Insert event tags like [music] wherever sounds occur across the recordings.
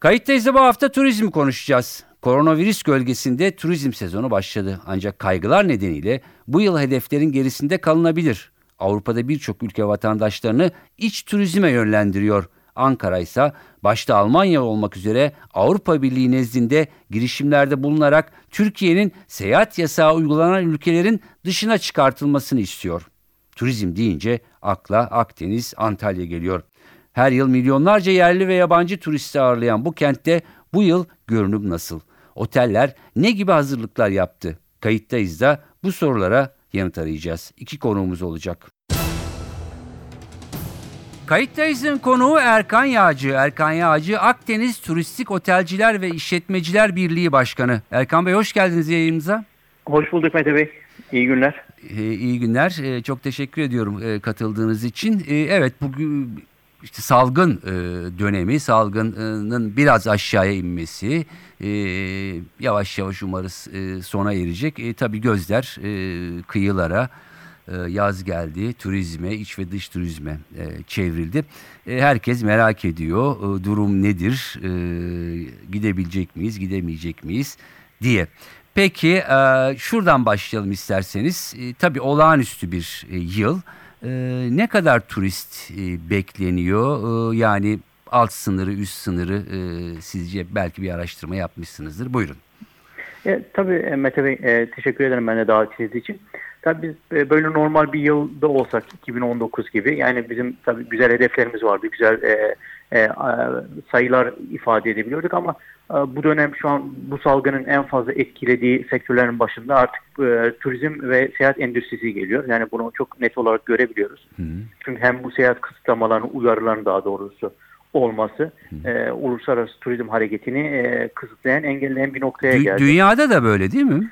Kayıttayız bu hafta turizmi konuşacağız. Koronavirüs gölgesinde turizm sezonu başladı. Ancak kaygılar nedeniyle bu yıl hedeflerin gerisinde kalınabilir. Avrupa'da birçok ülke vatandaşlarını iç turizme yönlendiriyor. Ankara ise başta Almanya olmak üzere Avrupa Birliği nezdinde girişimlerde bulunarak Türkiye'nin seyahat yasağı uygulanan ülkelerin dışına çıkartılmasını istiyor. Turizm deyince akla Akdeniz, Antalya geliyor. Her yıl milyonlarca yerli ve yabancı turisti ağırlayan bu kentte bu yıl görünüm nasıl? Oteller ne gibi hazırlıklar yaptı? Kayıttayız da bu sorulara yanıt arayacağız. İki konuğumuz olacak. Kayıttayız'ın konuğu Erkan Yağcı. Erkan Yağcı Akdeniz Turistik Otelciler ve İşletmeciler Birliği Başkanı. Erkan Bey hoş geldiniz yayınımıza. Hoş bulduk Mete Bey. İyi günler. Ee, iyi günler. Ee, çok teşekkür ediyorum e, katıldığınız için. Ee, evet bugün işte salgın e, dönemi, salgının biraz aşağıya inmesi e, yavaş yavaş umarız e, sona erecek. E, tabii gözler e, kıyılara, e, yaz geldi, turizme, iç ve dış turizme e, çevrildi. E, herkes merak ediyor e, durum nedir, e, gidebilecek miyiz, gidemeyecek miyiz diye. Peki e, şuradan başlayalım isterseniz. E, tabii olağanüstü bir e, yıl. E, ne kadar turist e, bekleniyor? E, yani alt sınırı, üst sınırı e, sizce belki bir araştırma yapmışsınızdır. Buyurun. E, tabii Mete Bey e, teşekkür ederim beni davet ettiğiniz için. Tabii biz e, böyle normal bir yılda olsak 2019 gibi yani bizim tabii güzel hedeflerimiz vardı. Güzel e, e, sayılar ifade edebiliyorduk ama e, bu dönem şu an bu salgının en fazla etkilediği sektörlerin başında artık e, turizm ve seyahat endüstrisi geliyor. Yani bunu çok net olarak görebiliyoruz. Hı. Çünkü hem bu seyahat kısıtlamalarını, uyarılarını daha doğrusu olması e, uluslararası turizm hareketini e, kısıtlayan, engelleyen bir noktaya Dü- geldi. Dünyada da böyle değil mi?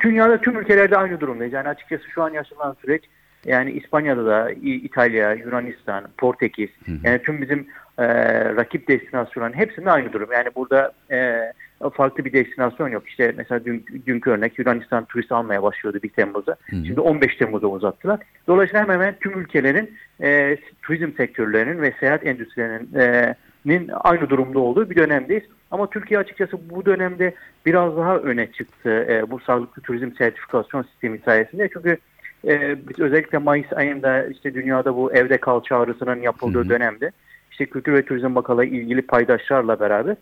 Dünyada tüm ülkelerde aynı durumdayız. Yani açıkçası şu an yaşanan süreç yani İspanya'da da İtalya, Yunanistan, Portekiz hı hı. yani tüm bizim e, rakip destinasyonların hepsinde aynı durum. Yani burada e, farklı bir destinasyon yok. İşte mesela dün, dünkü örnek Yunanistan turist almaya başlıyordu 1 Temmuz'da. Hı hı. Şimdi 15 Temmuz'a uzattılar. Dolayısıyla hemen hemen tüm ülkelerin e, turizm sektörlerinin ve seyahat endüstrilerinin e, aynı durumda olduğu bir dönemdeyiz. Ama Türkiye açıkçası bu dönemde biraz daha öne çıktı e, bu sağlıklı turizm sertifikasyon sistemi sayesinde. Çünkü e, özellikle Mayıs ayında işte dünyada bu evde kal çağrısının yapıldığı hı hı. dönemde işte Kültür ve Turizm Bakanlığı ilgili paydaşlarla beraber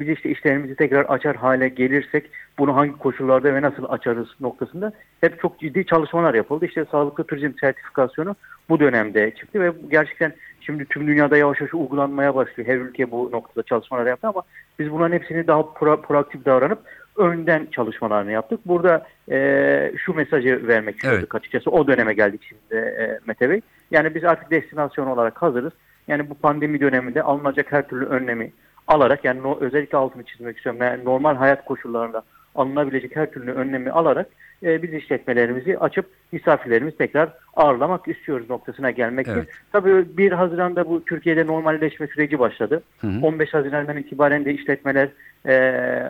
biz işte işlerimizi tekrar açar hale gelirsek bunu hangi koşullarda ve nasıl açarız noktasında hep çok ciddi çalışmalar yapıldı. İşte sağlıklı turizm sertifikasyonu bu dönemde çıktı ve gerçekten şimdi tüm dünyada yavaş yavaş uygulanmaya başlıyor. Her ülke bu noktada çalışmalar yaptı ama biz bunların hepsini daha pro, proaktif davranıp önden çalışmalarını yaptık. Burada e, şu mesajı vermek istiyorduk evet. açıkçası. O döneme geldik şimdi e, Mete Bey. Yani biz artık destinasyon olarak hazırız. Yani bu pandemi döneminde alınacak her türlü önlemi alarak yani no, özellikle altını çizmek istiyorum. Yani normal hayat koşullarında alınabilecek her türlü önlemi alarak e, biz işletmelerimizi açıp misafirlerimizi tekrar ağırlamak istiyoruz noktasına gelmek evet. Tabii 1 Haziran'da bu Türkiye'de normalleşme süreci başladı. Hı hı. 15 Haziran'dan itibaren de işletmeler e,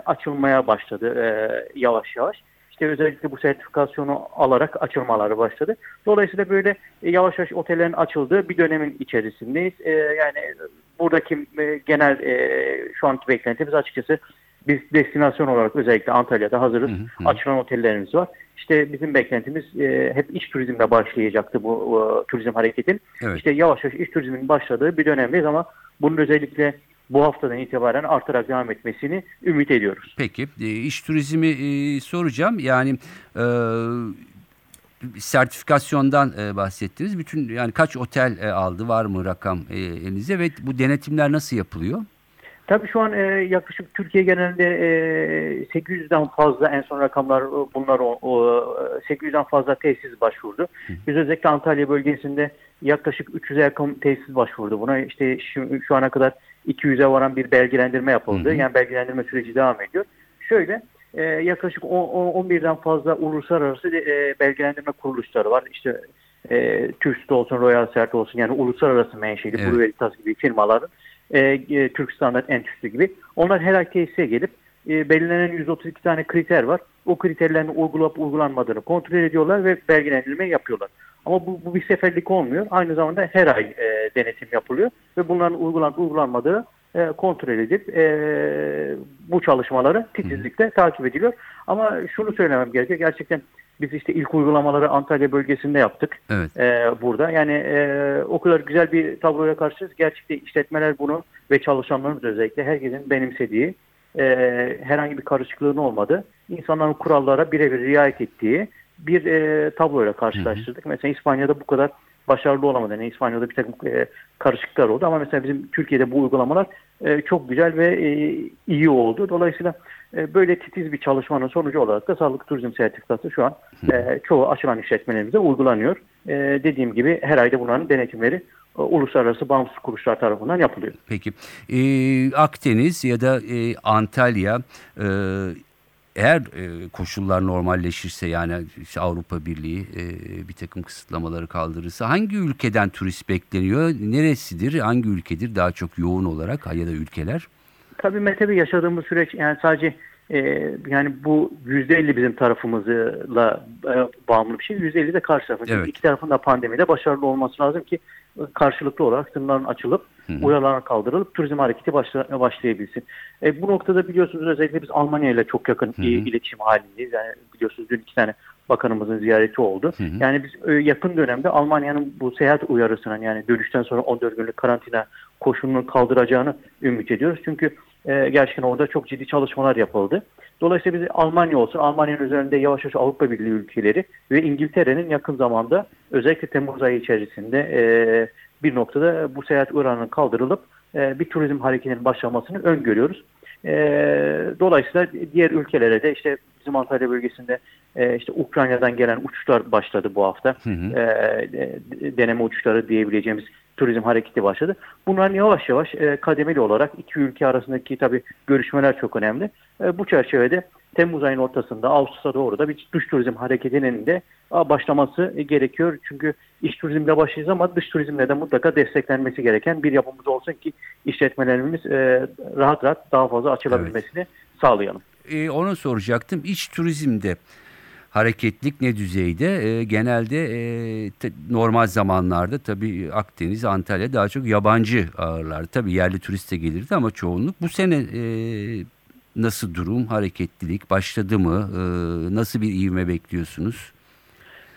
açılmaya başladı e, yavaş yavaş işte özellikle bu sertifikasyonu alarak açılmaları başladı. Dolayısıyla böyle yavaş yavaş otellerin açıldığı bir dönemin içerisindeyiz. E, yani buradaki e, genel e, şu anki beklentimiz açıkçası biz destinasyon olarak özellikle Antalya'da hazırız. Hı hı. Açılan otellerimiz var. İşte bizim beklentimiz e, hep iç turizmle başlayacaktı bu e, turizm hareketin. Evet. İşte yavaş yavaş iç turizmin başladığı bir dönemdeyiz ama bunun özellikle bu haftadan itibaren artarak devam etmesini ümit ediyoruz. Peki e, iş turizmi e, soracağım. Yani e, sertifikasyondan e, bahsettiniz. Bütün yani kaç otel e, aldı var mı rakam e, elinizde ve bu denetimler nasıl yapılıyor? Tabii şu an e, yaklaşık Türkiye genelinde e, 800'den fazla en son rakamlar bunlar o, o 800'den fazla tesis başvurdu. Hı. Biz özellikle Antalya bölgesinde yaklaşık 300'e yakın tesis başvurdu buna. İşte şu, şu ana kadar 200'e varan bir belgelendirme yapıldı. Hı hı. Yani belgelendirme süreci devam ediyor. Şöyle e, yaklaşık 10 10 11'den fazla uluslararası e, belgelendirme kuruluşları var. İşte e, TÜRST olsun, Royal Cert olsun yani uluslararası menşeli Evet. Blue Veritas gibi firmaların e, e, Türk Standart Enstitüsü gibi. Onlar her ay tesise gelip e, belirlenen 132 tane kriter var. O kriterlerin uygulanıp uygulanmadığını kontrol ediyorlar ve belgelendirme yapıyorlar. Ama bu, bu bir seferlik olmuyor. Aynı zamanda her ay e, denetim yapılıyor ve bunların uygulanıp uygulanmadığı e, kontrol edip e, bu çalışmaları titizlikle takip ediliyor. Ama şunu söylemem gerekiyor. Gerçekten biz işte ilk uygulamaları Antalya bölgesinde yaptık Evet. e, burada. Yani e, o kadar güzel bir tabloya karşıyız. Gerçekten işletmeler bunu ve çalışanlarımız özellikle herkesin benimsediği, e, herhangi bir karışıklığın olmadığı, insanların kurallara birebir riayet ettiği bir e, tabloyla karşılaştırdık. Mesela İspanya'da bu kadar başarılı olamadı. Yani İspanya'da bir takım e, karışıklıklar oldu ama mesela bizim Türkiye'de bu uygulamalar e, çok güzel ve e, iyi oldu. Dolayısıyla e, böyle titiz bir çalışmanın sonucu olarak da sağlık turizm sertifikası şu an e, çoğu açılan işletmelerimizde uygulanıyor. E, dediğim gibi her ayda bunların denetimleri e, uluslararası bağımsız kuruluşlar tarafından yapılıyor. Peki Ee, Akdeniz ya da e, Antalya e, eğer e, koşullar normalleşirse yani işte Avrupa Birliği e, bir takım kısıtlamaları kaldırırsa hangi ülkeden turist bekleniyor? Neresidir? Hangi ülkedir daha çok yoğun olarak ya da ülkeler? Tabii Mete Bey yaşadığımız süreç yani sadece e, yani bu %50 bizim tarafımızla e, bağımlı bir şey. %50 de karşı tarafın. Evet. iki tarafın da pandemide başarılı olması lazım ki karşılıklı olarak sınırların açılıp Hı hı. uyarılar kaldırılıp turizm hareketi başla, başlayabilsin. E, bu noktada biliyorsunuz özellikle biz Almanya ile çok yakın Hı hı. e, iletişim halindeyiz. Yani biliyorsunuz dün iki tane bakanımızın ziyareti oldu. Hı hı. Yani biz e, yakın dönemde Almanya'nın bu seyahat uyarısının yani dönüşten sonra 14 günlük karantina koşulunu kaldıracağını ümit ediyoruz. Çünkü e, gerçekten orada çok ciddi çalışmalar yapıldı. Dolayısıyla biz Almanya olsun, Almanya'nın üzerinde yavaş yavaş Avrupa Birliği ülkeleri ve İngiltere'nin yakın zamanda özellikle Temmuz ayı içerisinde e, bir noktada bu seyahat oranının kaldırılıp e, bir turizm hareketinin başlamasını öngörüyoruz. E, dolayısıyla diğer ülkelere de işte bizim Antalya bölgesinde e, işte Ukrayna'dan gelen uçuşlar başladı bu hafta. Hı hı. E, de- deneme uçuşları diyebileceğimiz turizm hareketi başladı. Bunların yavaş yavaş e, kademeli olarak iki ülke arasındaki tabii görüşmeler çok önemli. E, bu çerçevede Temmuz ayının ortasında Ağustos'a doğru da bir dış turizm hareketinin de başlaması gerekiyor. Çünkü iç turizmle başlayacağız ama dış turizmle de mutlaka desteklenmesi gereken bir yapımız olsun ki işletmelerimiz e, rahat rahat daha fazla açılabilmesini sağlayalım. Ee, onu soracaktım. İç turizmde hareketlik ne düzeyde? Ee, genelde e, te- normal zamanlarda tabii Akdeniz, Antalya daha çok yabancı ağırlar. Tabii yerli turist de gelirdi ama çoğunluk. Bu sene e, nasıl durum, hareketlilik başladı mı? Ee, nasıl bir ivme bekliyorsunuz?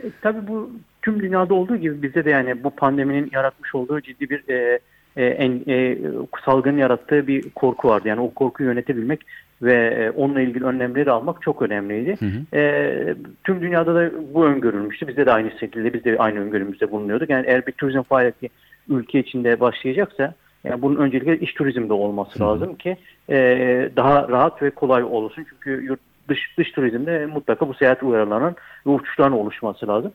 E, tabii bu tüm dünyada olduğu gibi bizde de yani bu pandeminin yaratmış olduğu ciddi bir e, e, en, e, salgın yarattığı bir korku vardı. Yani o korkuyu yönetebilmek ve e, onunla ilgili önlemleri almak çok önemliydi. Hı hı. E, tüm dünyada da bu öngörülmüştü. Bizde de aynı şekilde biz de aynı öngörümüzde bulunuyorduk. Yani eğer bir turizm faaliyeti ülke içinde başlayacaksa yani bunun öncelikle iç turizmde olması Hı hı. lazım ki e, daha rahat ve kolay olsun. Çünkü yurt dış dış turizmde mutlaka bu seyahat uyarılarının ve uçuşların oluşması lazım.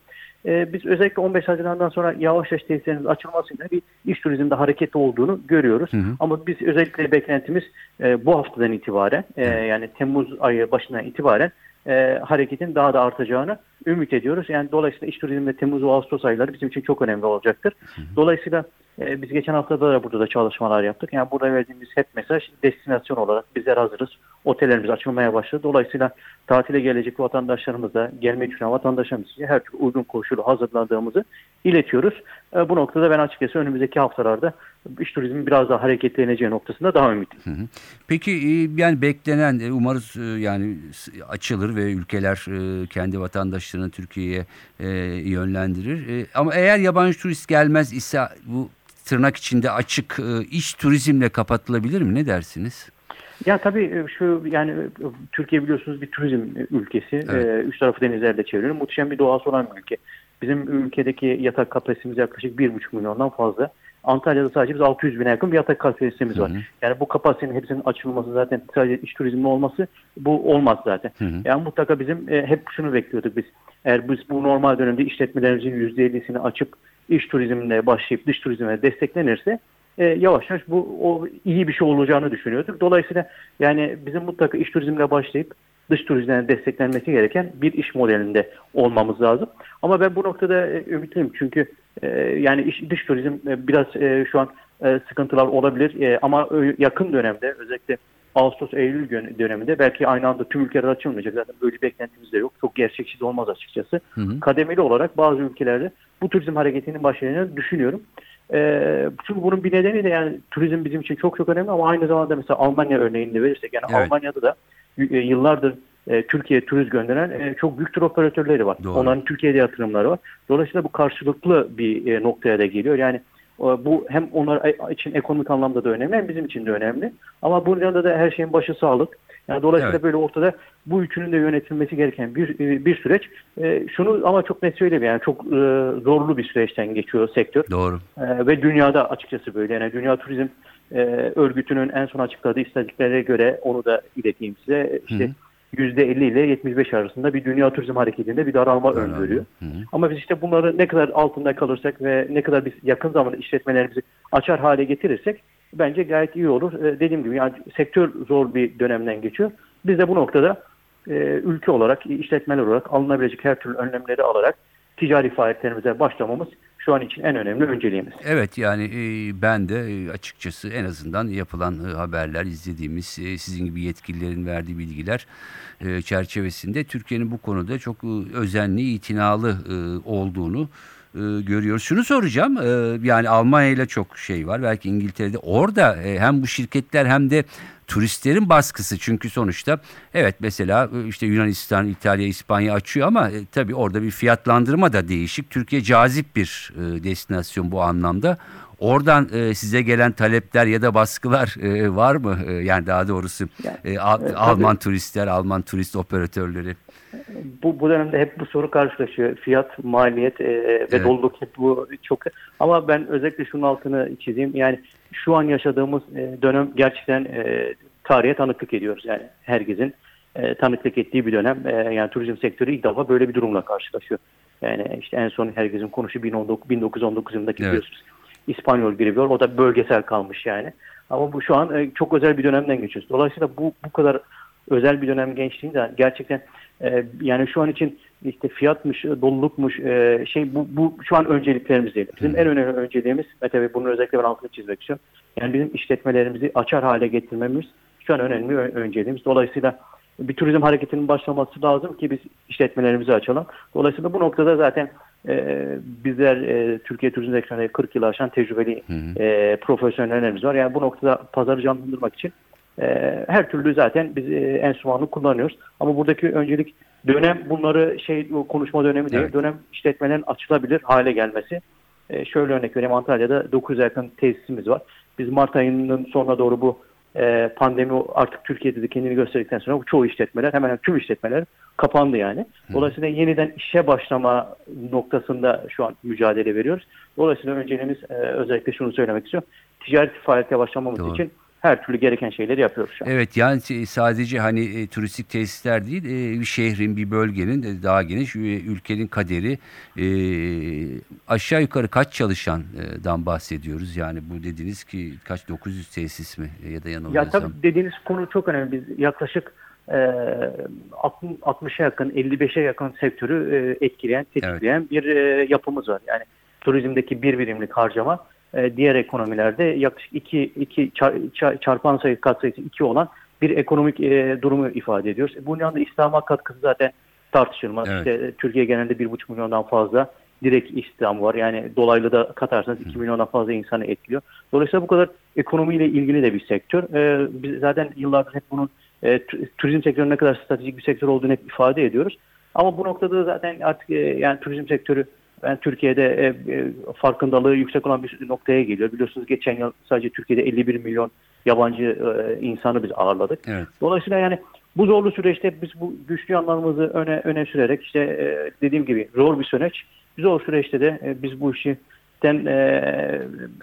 E, biz özellikle 15 Haziran'dan sonra yavaş yavaş tesislerimizin açılmasıyla bir iç turizmde hareket olduğunu görüyoruz. Hı hı. Ama biz özellikle beklentimiz e, bu haftadan itibaren e, yani Temmuz ayı başından itibaren e, hareketin daha da artacağını ümit ediyoruz. Yani dolayısıyla iç turizmde Temmuz ve Ağustos ayları bizim için çok önemli olacaktır. Dolayısıyla e, biz geçen haftada da burada da çalışmalar yaptık. Yani burada verdiğimiz hep mesaj destinasyon olarak bizler hazırız. Otellerimiz açılmaya başladı. Dolayısıyla tatile gelecek vatandaşlarımız da gelmek için vatandaşlarımız için her türlü uygun koşulu hazırladığımızı iletiyoruz. E, bu noktada ben açıkçası önümüzdeki haftalarda iç turizmin biraz daha hareketleneceği noktasında daha ümitliyim. Peki e, yani beklenen e, umarız e, yani açılır ve ülkeler e, kendi vatandaşlarını Türkiye'ye e, yönlendirir. E, Ama eğer yabancı turist gelmez ise bu tırnak içinde açık e, iç turizmle kapatılabilir mi? Ne dersiniz? Ya tabii e, şu yani e, Türkiye biliyorsunuz bir turizm ülkesi. Evet. Ee, üç tarafı denizlerle çevrili. Muhteşem bir doğası olan bir ülke. Bizim ülkedeki yatak kapasitemiz yaklaşık 1,5 milyondan fazla. Antalya'da sadece biz 600 bine yakın bir yatak kapasitemiz var. Hı hı. Yani bu kapasitenin hepsinin açılması zaten sadece iç turizmde olması bu olmaz zaten. Hı hı. Yani mutlaka bizim e, hep şunu bekliyorduk biz. Eğer biz bu normal dönemde işletmelerimizin %50'sini açıp iç turizmle başlayıp dış turizme desteklenirse e, yavaş yavaş bu o iyi bir şey olacağını düşünüyorduk. Dolayısıyla yani bizim mutlaka iş turizmle başlayıp dış turizmden desteklenmesi gereken bir iş modelinde olmamız lazım. Ama ben bu noktada e, ümitliyim çünkü e, yani iş, dış turizm e, biraz e, şu an e, sıkıntılar olabilir e, ama yakın dönemde özellikle Ağustos-Eylül döneminde belki aynı anda tüm ülkeler açılmayacak. Zaten böyle bir beklentimiz de yok. Çok gerçekçi de olmaz açıkçası. Hı hı. Kademeli olarak bazı ülkelerde bu turizm hareketinin başlayacağını düşünüyorum. E, çünkü bunun bir nedeni de yani turizm bizim için çok çok önemli ama aynı zamanda mesela Almanya örneğini verirsek yani evet. Almanya'da da yıllardır e, Türkiye turist gönderen e, çok büyük tur operatörleri var. Doğru. Onların Türkiye'de yatırımları var. Dolayısıyla bu karşılıklı bir e, noktaya da geliyor. Yani bu hem onlar için ekonomik anlamda da önemli hem bizim için de önemli. Ama bunun yanında da her şeyin başı sağlık. Yani dolayısıyla evet. böyle ortada bu üçünün de yönetilmesi gereken bir bir süreç. Şunu ama çok net söyleyeyim yani çok zorlu bir süreçten geçiyor sektör. Doğru. Ve dünyada açıkçası böyle. Yani Dünya Turizm Örgütü'nün en son açıkladığı istatistiklere göre onu da ileteyim size. İşte Hı-hı. %50 ile 75 arasında bir dünya turizm hareketinde bir daralma Daralma. öngörüyor. Hı hı. Ama biz işte bunları ne kadar altında kalırsak ve ne kadar biz yakın zamanda işletmelerimizi açar hale getirirsek bence gayet iyi olur. Ee, dediğim gibi yani sektör zor bir dönemden geçiyor. Biz de bu noktada e, ülke olarak, işletmeler olarak alınabilecek her türlü önlemleri alarak ticari faaliyetlerimize başlamamız şu an için en önemli önceliğimiz. Evet yani e, ben de e, açıkçası en azından yapılan e, haberler, izlediğimiz sizin gibi yetkililerin verdiği bilgiler çerçevesinde Türkiye'nin bu konuda çok özenli, itinalı olduğunu görüyoruz. Şunu soracağım yani Almanya ile çok şey var belki İngiltere'de orada hem bu şirketler hem de turistlerin baskısı çünkü sonuçta evet mesela e, işte Yunanistan, İtalya, İspanya açıyor ama e, tabii orada bir fiyatlandırma da değişik. Türkiye cazip bir e, destinasyon bu anlamda. Oradan e, size gelen talepler ya da baskılar e, var mı? E, yani daha doğrusu e, Al, e, Alman turistler, Alman turist operatörleri. Bu, bu dönemde hep bu soru karşılaşıyor. Fiyat, maliyet e, ve evet. doluluk hep bu çok. Ama ben özellikle şunun altını çizeyim. Yani şu an yaşadığımız e, dönem gerçekten e, tarihe tanıklık ediyoruz. Yani herkesin e, tanıklık ettiği bir dönem. E, yani turizm sektörü ilk defa böyle bir durumla karşılaşıyor. Yani işte en son herkesin konuşu 1919 yılındaki evet. biliyorsunuz İspanyol gribi var. O da bölgesel kalmış yani. Ama bu şu an e, çok özel bir dönemden geçiyoruz. Dolayısıyla bu bu kadar özel bir dönem gençliğinde gerçekten e, yani şu an için işte fiyatmış, dolulukmuş e, şey bu, bu şu an önceliklerimiz değil. Bizim hmm. en önemli önceliğimiz ve tabii bunu özellikle ben altını çizmek istiyorum. Yani bizim işletmelerimizi açar hale getirmemiz şu an önemli önceliğimiz. Dolayısıyla bir turizm hareketinin başlaması lazım ki biz işletmelerimizi açalım. Dolayısıyla bu noktada zaten e, bizler e, Türkiye Turizm Sektörü'nde 40 yıl aşan tecrübeli E, profesyonellerimiz var. Yani bu noktada pazarı canlandırmak için e, her türlü zaten biz e, enstrümanını kullanıyoruz. Ama buradaki öncelik dönem bunları şey konuşma dönemi değil. Evet. Dönem işletmelerin açılabilir hale gelmesi. E, şöyle örnek vereyim Antalya'da 900 yakın tesisimiz var. Biz Mart ayının sonuna doğru bu e, pandemi artık Türkiye'de de kendini gösterdikten sonra çoğu işletmeler hemen hemen tüm işletmeler kapandı yani. Dolayısıyla yeniden işe başlama noktasında şu an mücadele veriyoruz. Dolayısıyla önceliğimiz e, özellikle şunu söylemek istiyorum. Ticaret faaliyete başlamamız Doğru. için her türlü gereken şeyleri yapıyoruz şu an. Evet yani sadece hani e, turistik tesisler değil e, bir şehrin bir bölgenin de daha geniş e, ülkenin kaderi e, aşağı yukarı kaç çalışandan bahsediyoruz yani bu dediniz ki kaç 900 tesis mi ya da yanılmıyorsam. Ya tabii dediğiniz konu çok önemli biz yaklaşık e, 60'a yakın 55'e yakın sektörü e, etkileyen tetikleyen evet. bir e, yapımız var yani turizmdeki bir birimlik harcama e, diğer ekonomilerde yaklaşık 2 2 çarpan sayı katsayısı 2 olan bir ekonomik e, durumu ifade ediyoruz. E, bunun yanında İslam'a katkısı zaten tartışılmaz. Evet. İşte, e, Türkiye genelde 1,5 milyondan fazla direkt istihdam var. Yani dolaylı da katarsanız 2 milyondan fazla insanı etkiliyor. Dolayısıyla bu kadar ekonomiyle ilgili de bir sektör. Ee, biz zaten yıllardır hep bunun e, turizm sektörünün ne kadar stratejik bir sektör olduğunu hep ifade ediyoruz. Ama bu noktada zaten artık e, yani turizm sektörü ben Türkiye'de e, e, farkındalığı yüksek olan bir noktaya geliyor. Biliyorsunuz geçen yıl sadece Türkiye'de 51 milyon yabancı e, insanı biz ağırladık. Evet. Dolayısıyla yani bu zorlu süreçte biz bu güçlü yanlarımızı öne öne sürerek işte e, dediğim gibi zor bir süreç. Zor süreçte de e, biz bu işi e,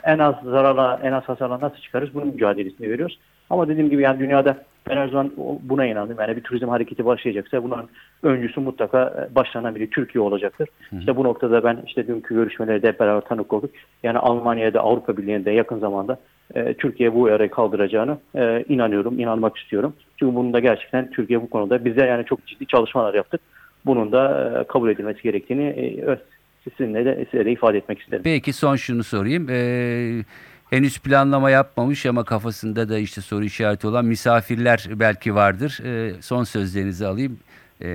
en az zararla en az hasarla nasıl çıkarız bunun mücadelesini veriyoruz. Ama dediğim gibi yani dünyada Ben her zaman buna inandım. Yani bir turizm hareketi başlayacaksa bunun öncüsü mutlaka e, başlanan biri Türkiye olacaktır. İşte bu noktada ben işte dünkü görüşmelerde hep beraber tanık olduk. Yani Almanya'da Avrupa Birliği'nde yakın zamanda e, Türkiye bu uyarıyı kaldıracağını e, inanıyorum, inanmak istiyorum. Çünkü bunun da gerçekten Türkiye bu konuda bize yani çok ciddi çalışmalar yaptık. Bunun da e, kabul edilmesi gerektiğini e, sizinle de size de ifade etmek isterim. Peki son şunu sorayım. Ee, henüz planlama yapmamış ama kafasında da işte soru işareti olan misafirler belki vardır. Ee, son sözlerinizi alayım. Ee,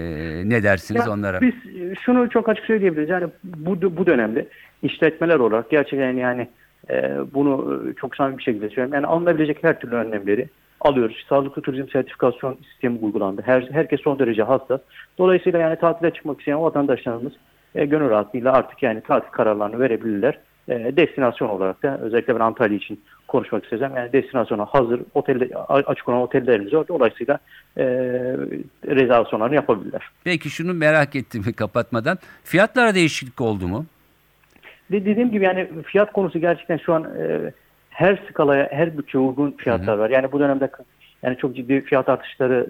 ne dersiniz Ya onlara? Biz e, şunu çok açık söyleyebiliriz. Yani bu bu dönemde işletmeler olarak gerçekten yani e, bunu e, çok samimi bir şekilde söylüyorum. Yani alınabilecek her türlü önlemleri alıyoruz. Sağlıklı turizm sertifikasyon sistemi uygulandı. Her, herkes son derece hassas. Dolayısıyla yani tatile çıkmak isteyen vatandaşlarımız e, gönül rahatlığıyla artık yani tatil kararlarını verebilirler. E, destinasyon olarak da özellikle ben Antalya için konuşmak isteyeceğim. Yani destinasyona hazır otel açık olan otellerimiz var. Dolayısıyla e, rezervasyonlarını yapabilirler. Peki şunu merak ettim [laughs] kapatmadan. Fiyatlara değişiklik oldu mu? De- dediğim gibi yani fiyat konusu gerçekten şu an e, her skalaya, her bütçeye uygun fiyatlar var. Yani bu dönemde yani çok ciddi fiyat artışları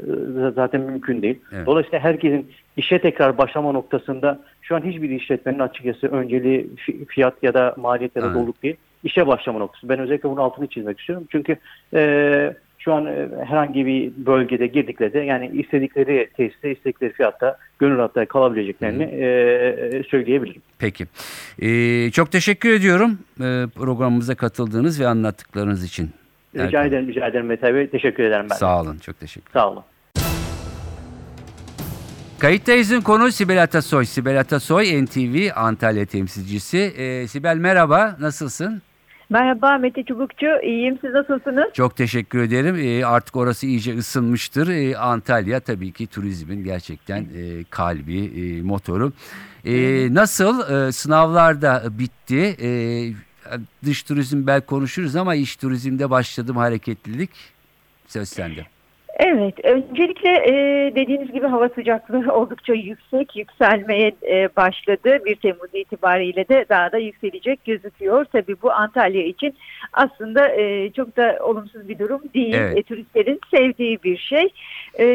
e, zaten mümkün değil. Evet. Dolayısıyla herkesin işe tekrar başlama noktasında şu an hiçbir işletmenin açıkçası önceliği fi- fiyat ya da maliyet ya da doluluk değil. İşe başlama noktası. Ben özellikle bunun altını çizmek istiyorum. Çünkü e, şu an e, herhangi bir bölgede girdiklerinde yani istedikleri tesiste, istedikleri fiyatta gönül rahatlığı kalabileceklerini e, söyleyebilirim. Peki. Ee, çok teşekkür ediyorum programımıza katıldığınız ve anlattıklarınız için. Rica Erkan. ederim, rica ederim Mete Bey. Teşekkür ederim ben. Sağ olun. Çok teşekkür Sağ olun. Kayıttayız'ın konu Sibel Atasoy. Sibel Atasoy NTV Antalya temsilcisi. Ee, Sibel merhaba. Nasılsın? Merhaba Mete Çubukçu, iyiyim. Siz nasılsınız? Çok teşekkür ederim. Ee, artık orası iyice ısınmıştır. Ee, Antalya tabii ki turizmin gerçekten e, kalbi, e, motoru. Ee, nasıl? Ee, sınavlar da bitti. Ee, dış turizm belki konuşuruz ama iç turizmde başladım hareketlilik. Söz sende. Evet, öncelikle e, dediğiniz gibi hava sıcaklığı [laughs] oldukça yüksek, yükselmeye e, başladı. 1 Temmuz itibariyle de daha da yükselecek gözüküyor. Tabii bu Antalya için aslında e, çok da olumsuz bir durum değil. Evet. E, turistlerin sevdiği bir şey. E,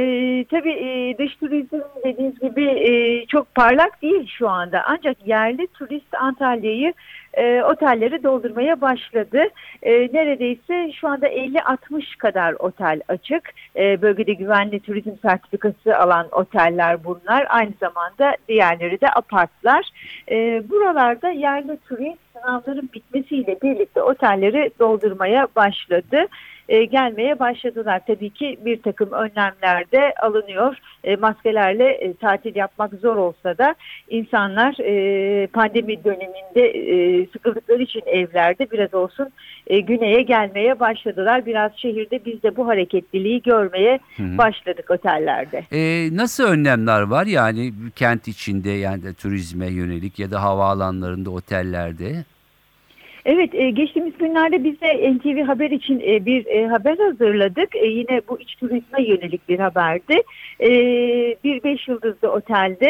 tabii e, dış turizm dediğiniz gibi e, çok parlak değil şu anda. Ancak yerli turist Antalya'yı e, otelleri doldurmaya başladı. E, neredeyse şu anda 50-60 kadar otel açık. E, bölgede güvenli turizm sertifikası alan oteller bunlar. Aynı zamanda diğerleri de apartlar. E, buralarda yerli turist sınavların bitmesiyle birlikte otelleri doldurmaya başladı. E, gelmeye başladılar. Tabii ki bir takım önlemler de alınıyor. E, maskelerle e, tatil yapmak zor olsa da insanlar e, pandemi döneminde e, sıkıldıkları için evlerde biraz olsun e, güneye gelmeye başladılar. Biraz şehirde biz de bu hareketliliği görmeye Hı hı. başladık otellerde. Ee, nasıl önlemler var yani kent içinde yani de turizme yönelik ya da havaalanlarında, otellerde? Evet, e, geçtiğimiz günlerde biz de NTV Haber için e, bir e, haber hazırladık. Yine bu iç turizme yönelik bir haberdi. Bir beş yıldızlı otelde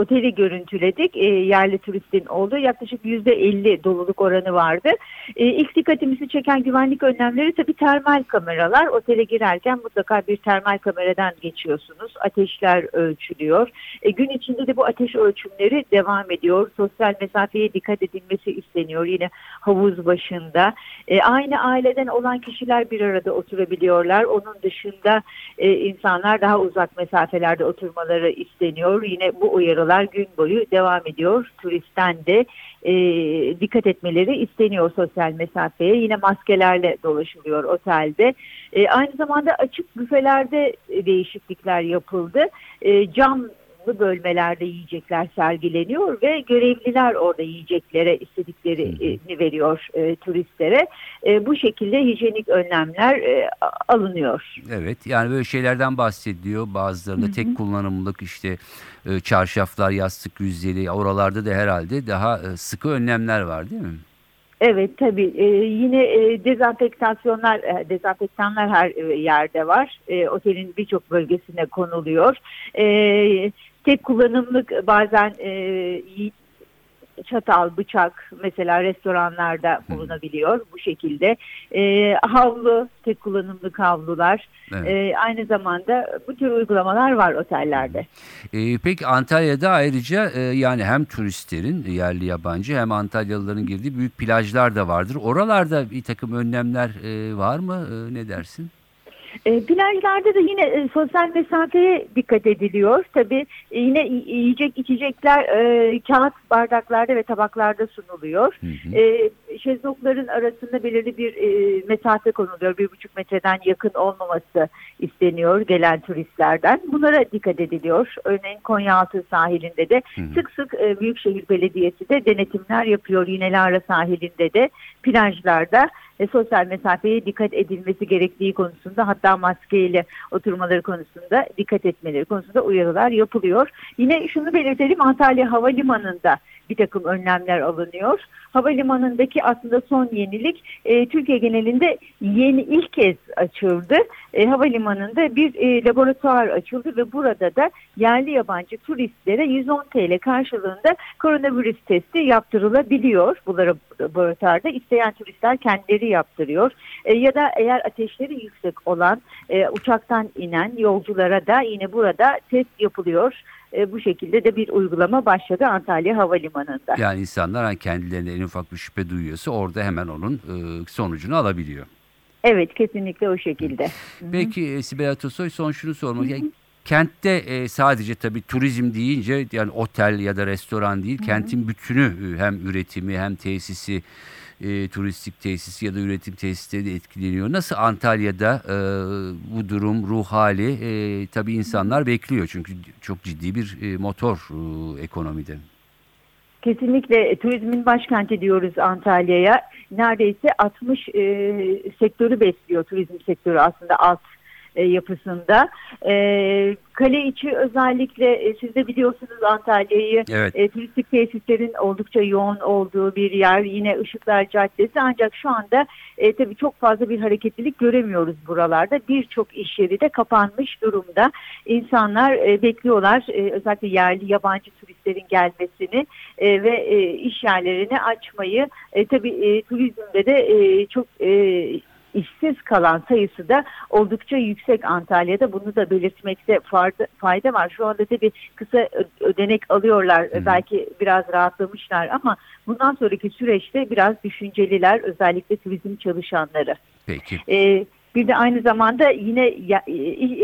oteli görüntüledik. E, yerli turistin olduğu yaklaşık yüzde elli doluluk oranı vardı. E, ilk dikkatimizi çeken güvenlik önlemleri tabii termal kameralar. Otele girerken mutlaka bir termal kameradan geçiyorsunuz. Ateşler ölçülüyor. E, gün içinde de bu ateş ölçümleri devam ediyor. Sosyal mesafeye dikkat edilmesi isteniyor. Yine havuz başında. E, aynı aileden olan kişiler bir arada oturabiliyorlar. Onun dışında e, insanlar daha uzak mesafelerde oturmaları isteniyor. Yine bu uyarılar gün boyu devam ediyor. Turistten de e, dikkat etmeleri isteniyor sosyal mesafeye. Yine maskelerle dolaşılıyor otelde. E, aynı zamanda açık büfelerde değişiklikler yapıldı. E, camlı bölmelerde yiyecekler sergileniyor ve görevliler orada yiyeceklere istediklerini veriyor e, turistlere. E, bu şekilde hijyenik önlemler e, alınıyor. Evet yani böyle şeylerden bahsediyor. Bazılarında tek kullanımlık işte e, çarşaflar, yastık yüzleri oralarda da herhalde daha e, sıkı önlemler var değil mi? Evet tabii Ee, yine e, dezenfektasyonlar, e, dezenfektanlar her e, yerde var. E, otelin birçok bölgesine konuluyor. E, tek kullanımlık bazen e, çatal, bıçak mesela restoranlarda bulunabiliyor bu şekilde. E, havlu, tek kullanımlık havlular. Evet. E, aynı zamanda bu tür uygulamalar var otellerde. E, peki Antalya'da ayrıca e, yani hem turistlerin yerli yabancı hem Antalyalıların girdiği büyük plajlar da vardır. Oralarda bir takım önlemler e, var mı? E, ne dersin? E, plajlarda da yine e, sosyal mesafeye dikkat ediliyor. Tabii e, yine yiyecek içecekler e, kağıt bardaklarda ve tabaklarda sunuluyor. Hı hı. E, şezlongların arasında belirli bir e, mesafe konuluyor. Bir buçuk metreden yakın olmaması isteniyor gelen turistlerden. Bunlara dikkat ediliyor. Örneğin Konyaaltı sahilinde de Hı hı. sık sık e, Büyükşehir Belediyesi de denetimler yapıyor. Yine Lara sahilinde de plajlarda e, sosyal mesafeye dikkat edilmesi gerektiği konusunda hatta maskeyle oturmaları konusunda dikkat etmeleri konusunda uyarılar yapılıyor. Yine şunu belirtelim Antalya Havalimanı'nda bir takım önlemler alınıyor. Havalimanındaki aslında son yenilik e, Türkiye genelinde yeni ilk kez açıldı. E, havalimanında bir e, laboratuvar açıldı ve burada da yerli yabancı turistlere 110 TL karşılığında koronavirüs testi yaptırılabiliyor bu laboratuvarda. İsteyen turistler kendileri yaptırıyor. E, ya da eğer ateşleri yüksek olan e, uçaktan inen yolculara da yine burada test yapılıyor. E, bu şekilde de bir uygulama başladı Antalya Havalimanı'nda. Yani insanlar hani kendilerine en ufak bir şüphe duyuyorsa orada hemen onun e, sonucunu alabiliyor. Evet kesinlikle o şekilde. Peki e, Sibel Atasoy son şunu sormak. Yani kentte e, sadece tabii turizm deyince yani otel ya da restoran değil kentin bütünü hem üretimi hem tesisi e, turistik tesisi ya da üretim tesisleri de etkileniyor. Nasıl Antalya'da e, bu durum ruh hali e, tabii insanlar bekliyor çünkü çok ciddi bir e, motor e, ekonomide. Kesinlikle turizmin başkenti diyoruz Antalya'ya. Neredeyse 60 e, sektörü besliyor turizm sektörü aslında alt e, yapısında. E, kale içi özellikle e, siz de biliyorsunuz Antalya'yı Evet. e, turistik tesislerin oldukça yoğun olduğu bir yer. Yine Işıklar Caddesi ancak şu anda e, tabii çok fazla bir hareketlilik göremiyoruz buralarda. Birçok iş yeri de kapanmış durumda. İnsanlar e, bekliyorlar e, özellikle yerli yabancı turistlerin gelmesini e, ve e, iş yerlerini açmayı. E, tabii e, turizmde de e, çok e, işsiz kalan sayısı da oldukça yüksek Antalya'da. Bunu da belirtmekte fayda, var. Şu anda tabii kısa ödenek alıyorlar. Hı. Belki biraz rahatlamışlar ama bundan sonraki süreçte biraz düşünceliler özellikle turizm çalışanları. Peki. Ee, bir de aynı zamanda yine ya- e,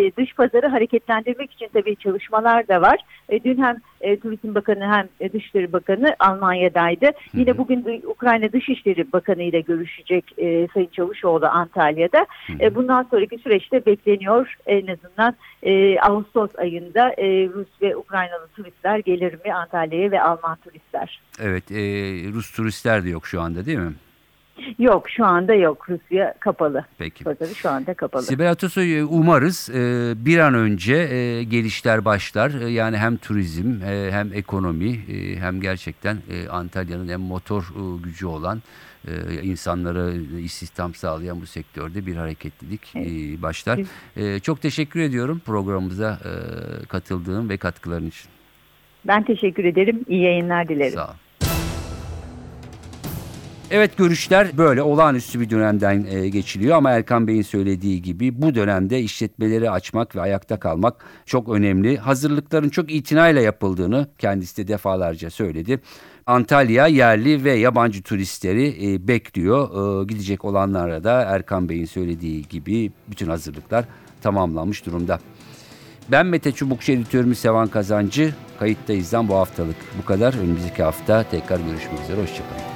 e, dış pazarı hareketlendirmek için tabii çalışmalar da var. E, Dün hem e, Turizm Bakanı hem e, Dışişleri Bakanı Almanya'daydı. Yine bugün Ukrayna Dışişleri Bakanı ile görüşecek e, Sayın Çavuşoğlu Antalya'da. E, bundan sonraki süreçte bekleniyor en azından e, Ağustos ayında e, Rus ve Ukraynalı turistler gelir mi Antalya'ya ve Alman turistler? Evet e, Rus turistler de yok şu anda değil mi? Yok şu anda yok. Rusya kapalı. Peki. Pazarı şu anda kapalı. Sibel Atasoy umarız e, bir an önce e, gelişler başlar. E, yani hem turizm hem ekonomi hem gerçekten Antalya'nın en motor gücü olan insanlara istihdam sağlayan bu sektörde bir hareketlilik e, başlar. E, çok teşekkür ediyorum programımıza katıldığın ve katkıların için. Ben teşekkür ederim. İyi yayınlar dilerim. Sağ ol. Evet görüşler böyle olağanüstü bir dönemden e, geçiliyor ama Erkan Bey'in söylediği gibi bu dönemde işletmeleri açmak ve ayakta kalmak çok önemli. Hazırlıkların çok itinayla yapıldığını kendisi de defalarca söyledi. Antalya yerli ve yabancı turistleri e, bekliyor. E, gidecek olanlara da Erkan Bey'in söylediği gibi bütün hazırlıklar tamamlanmış durumda. Ben Mete Çubukçu editörümüz Sevan Kazancı. Kayıttayız'dan bu haftalık bu kadar. Önümüzdeki hafta tekrar görüşmek üzere. Hoşçakalın.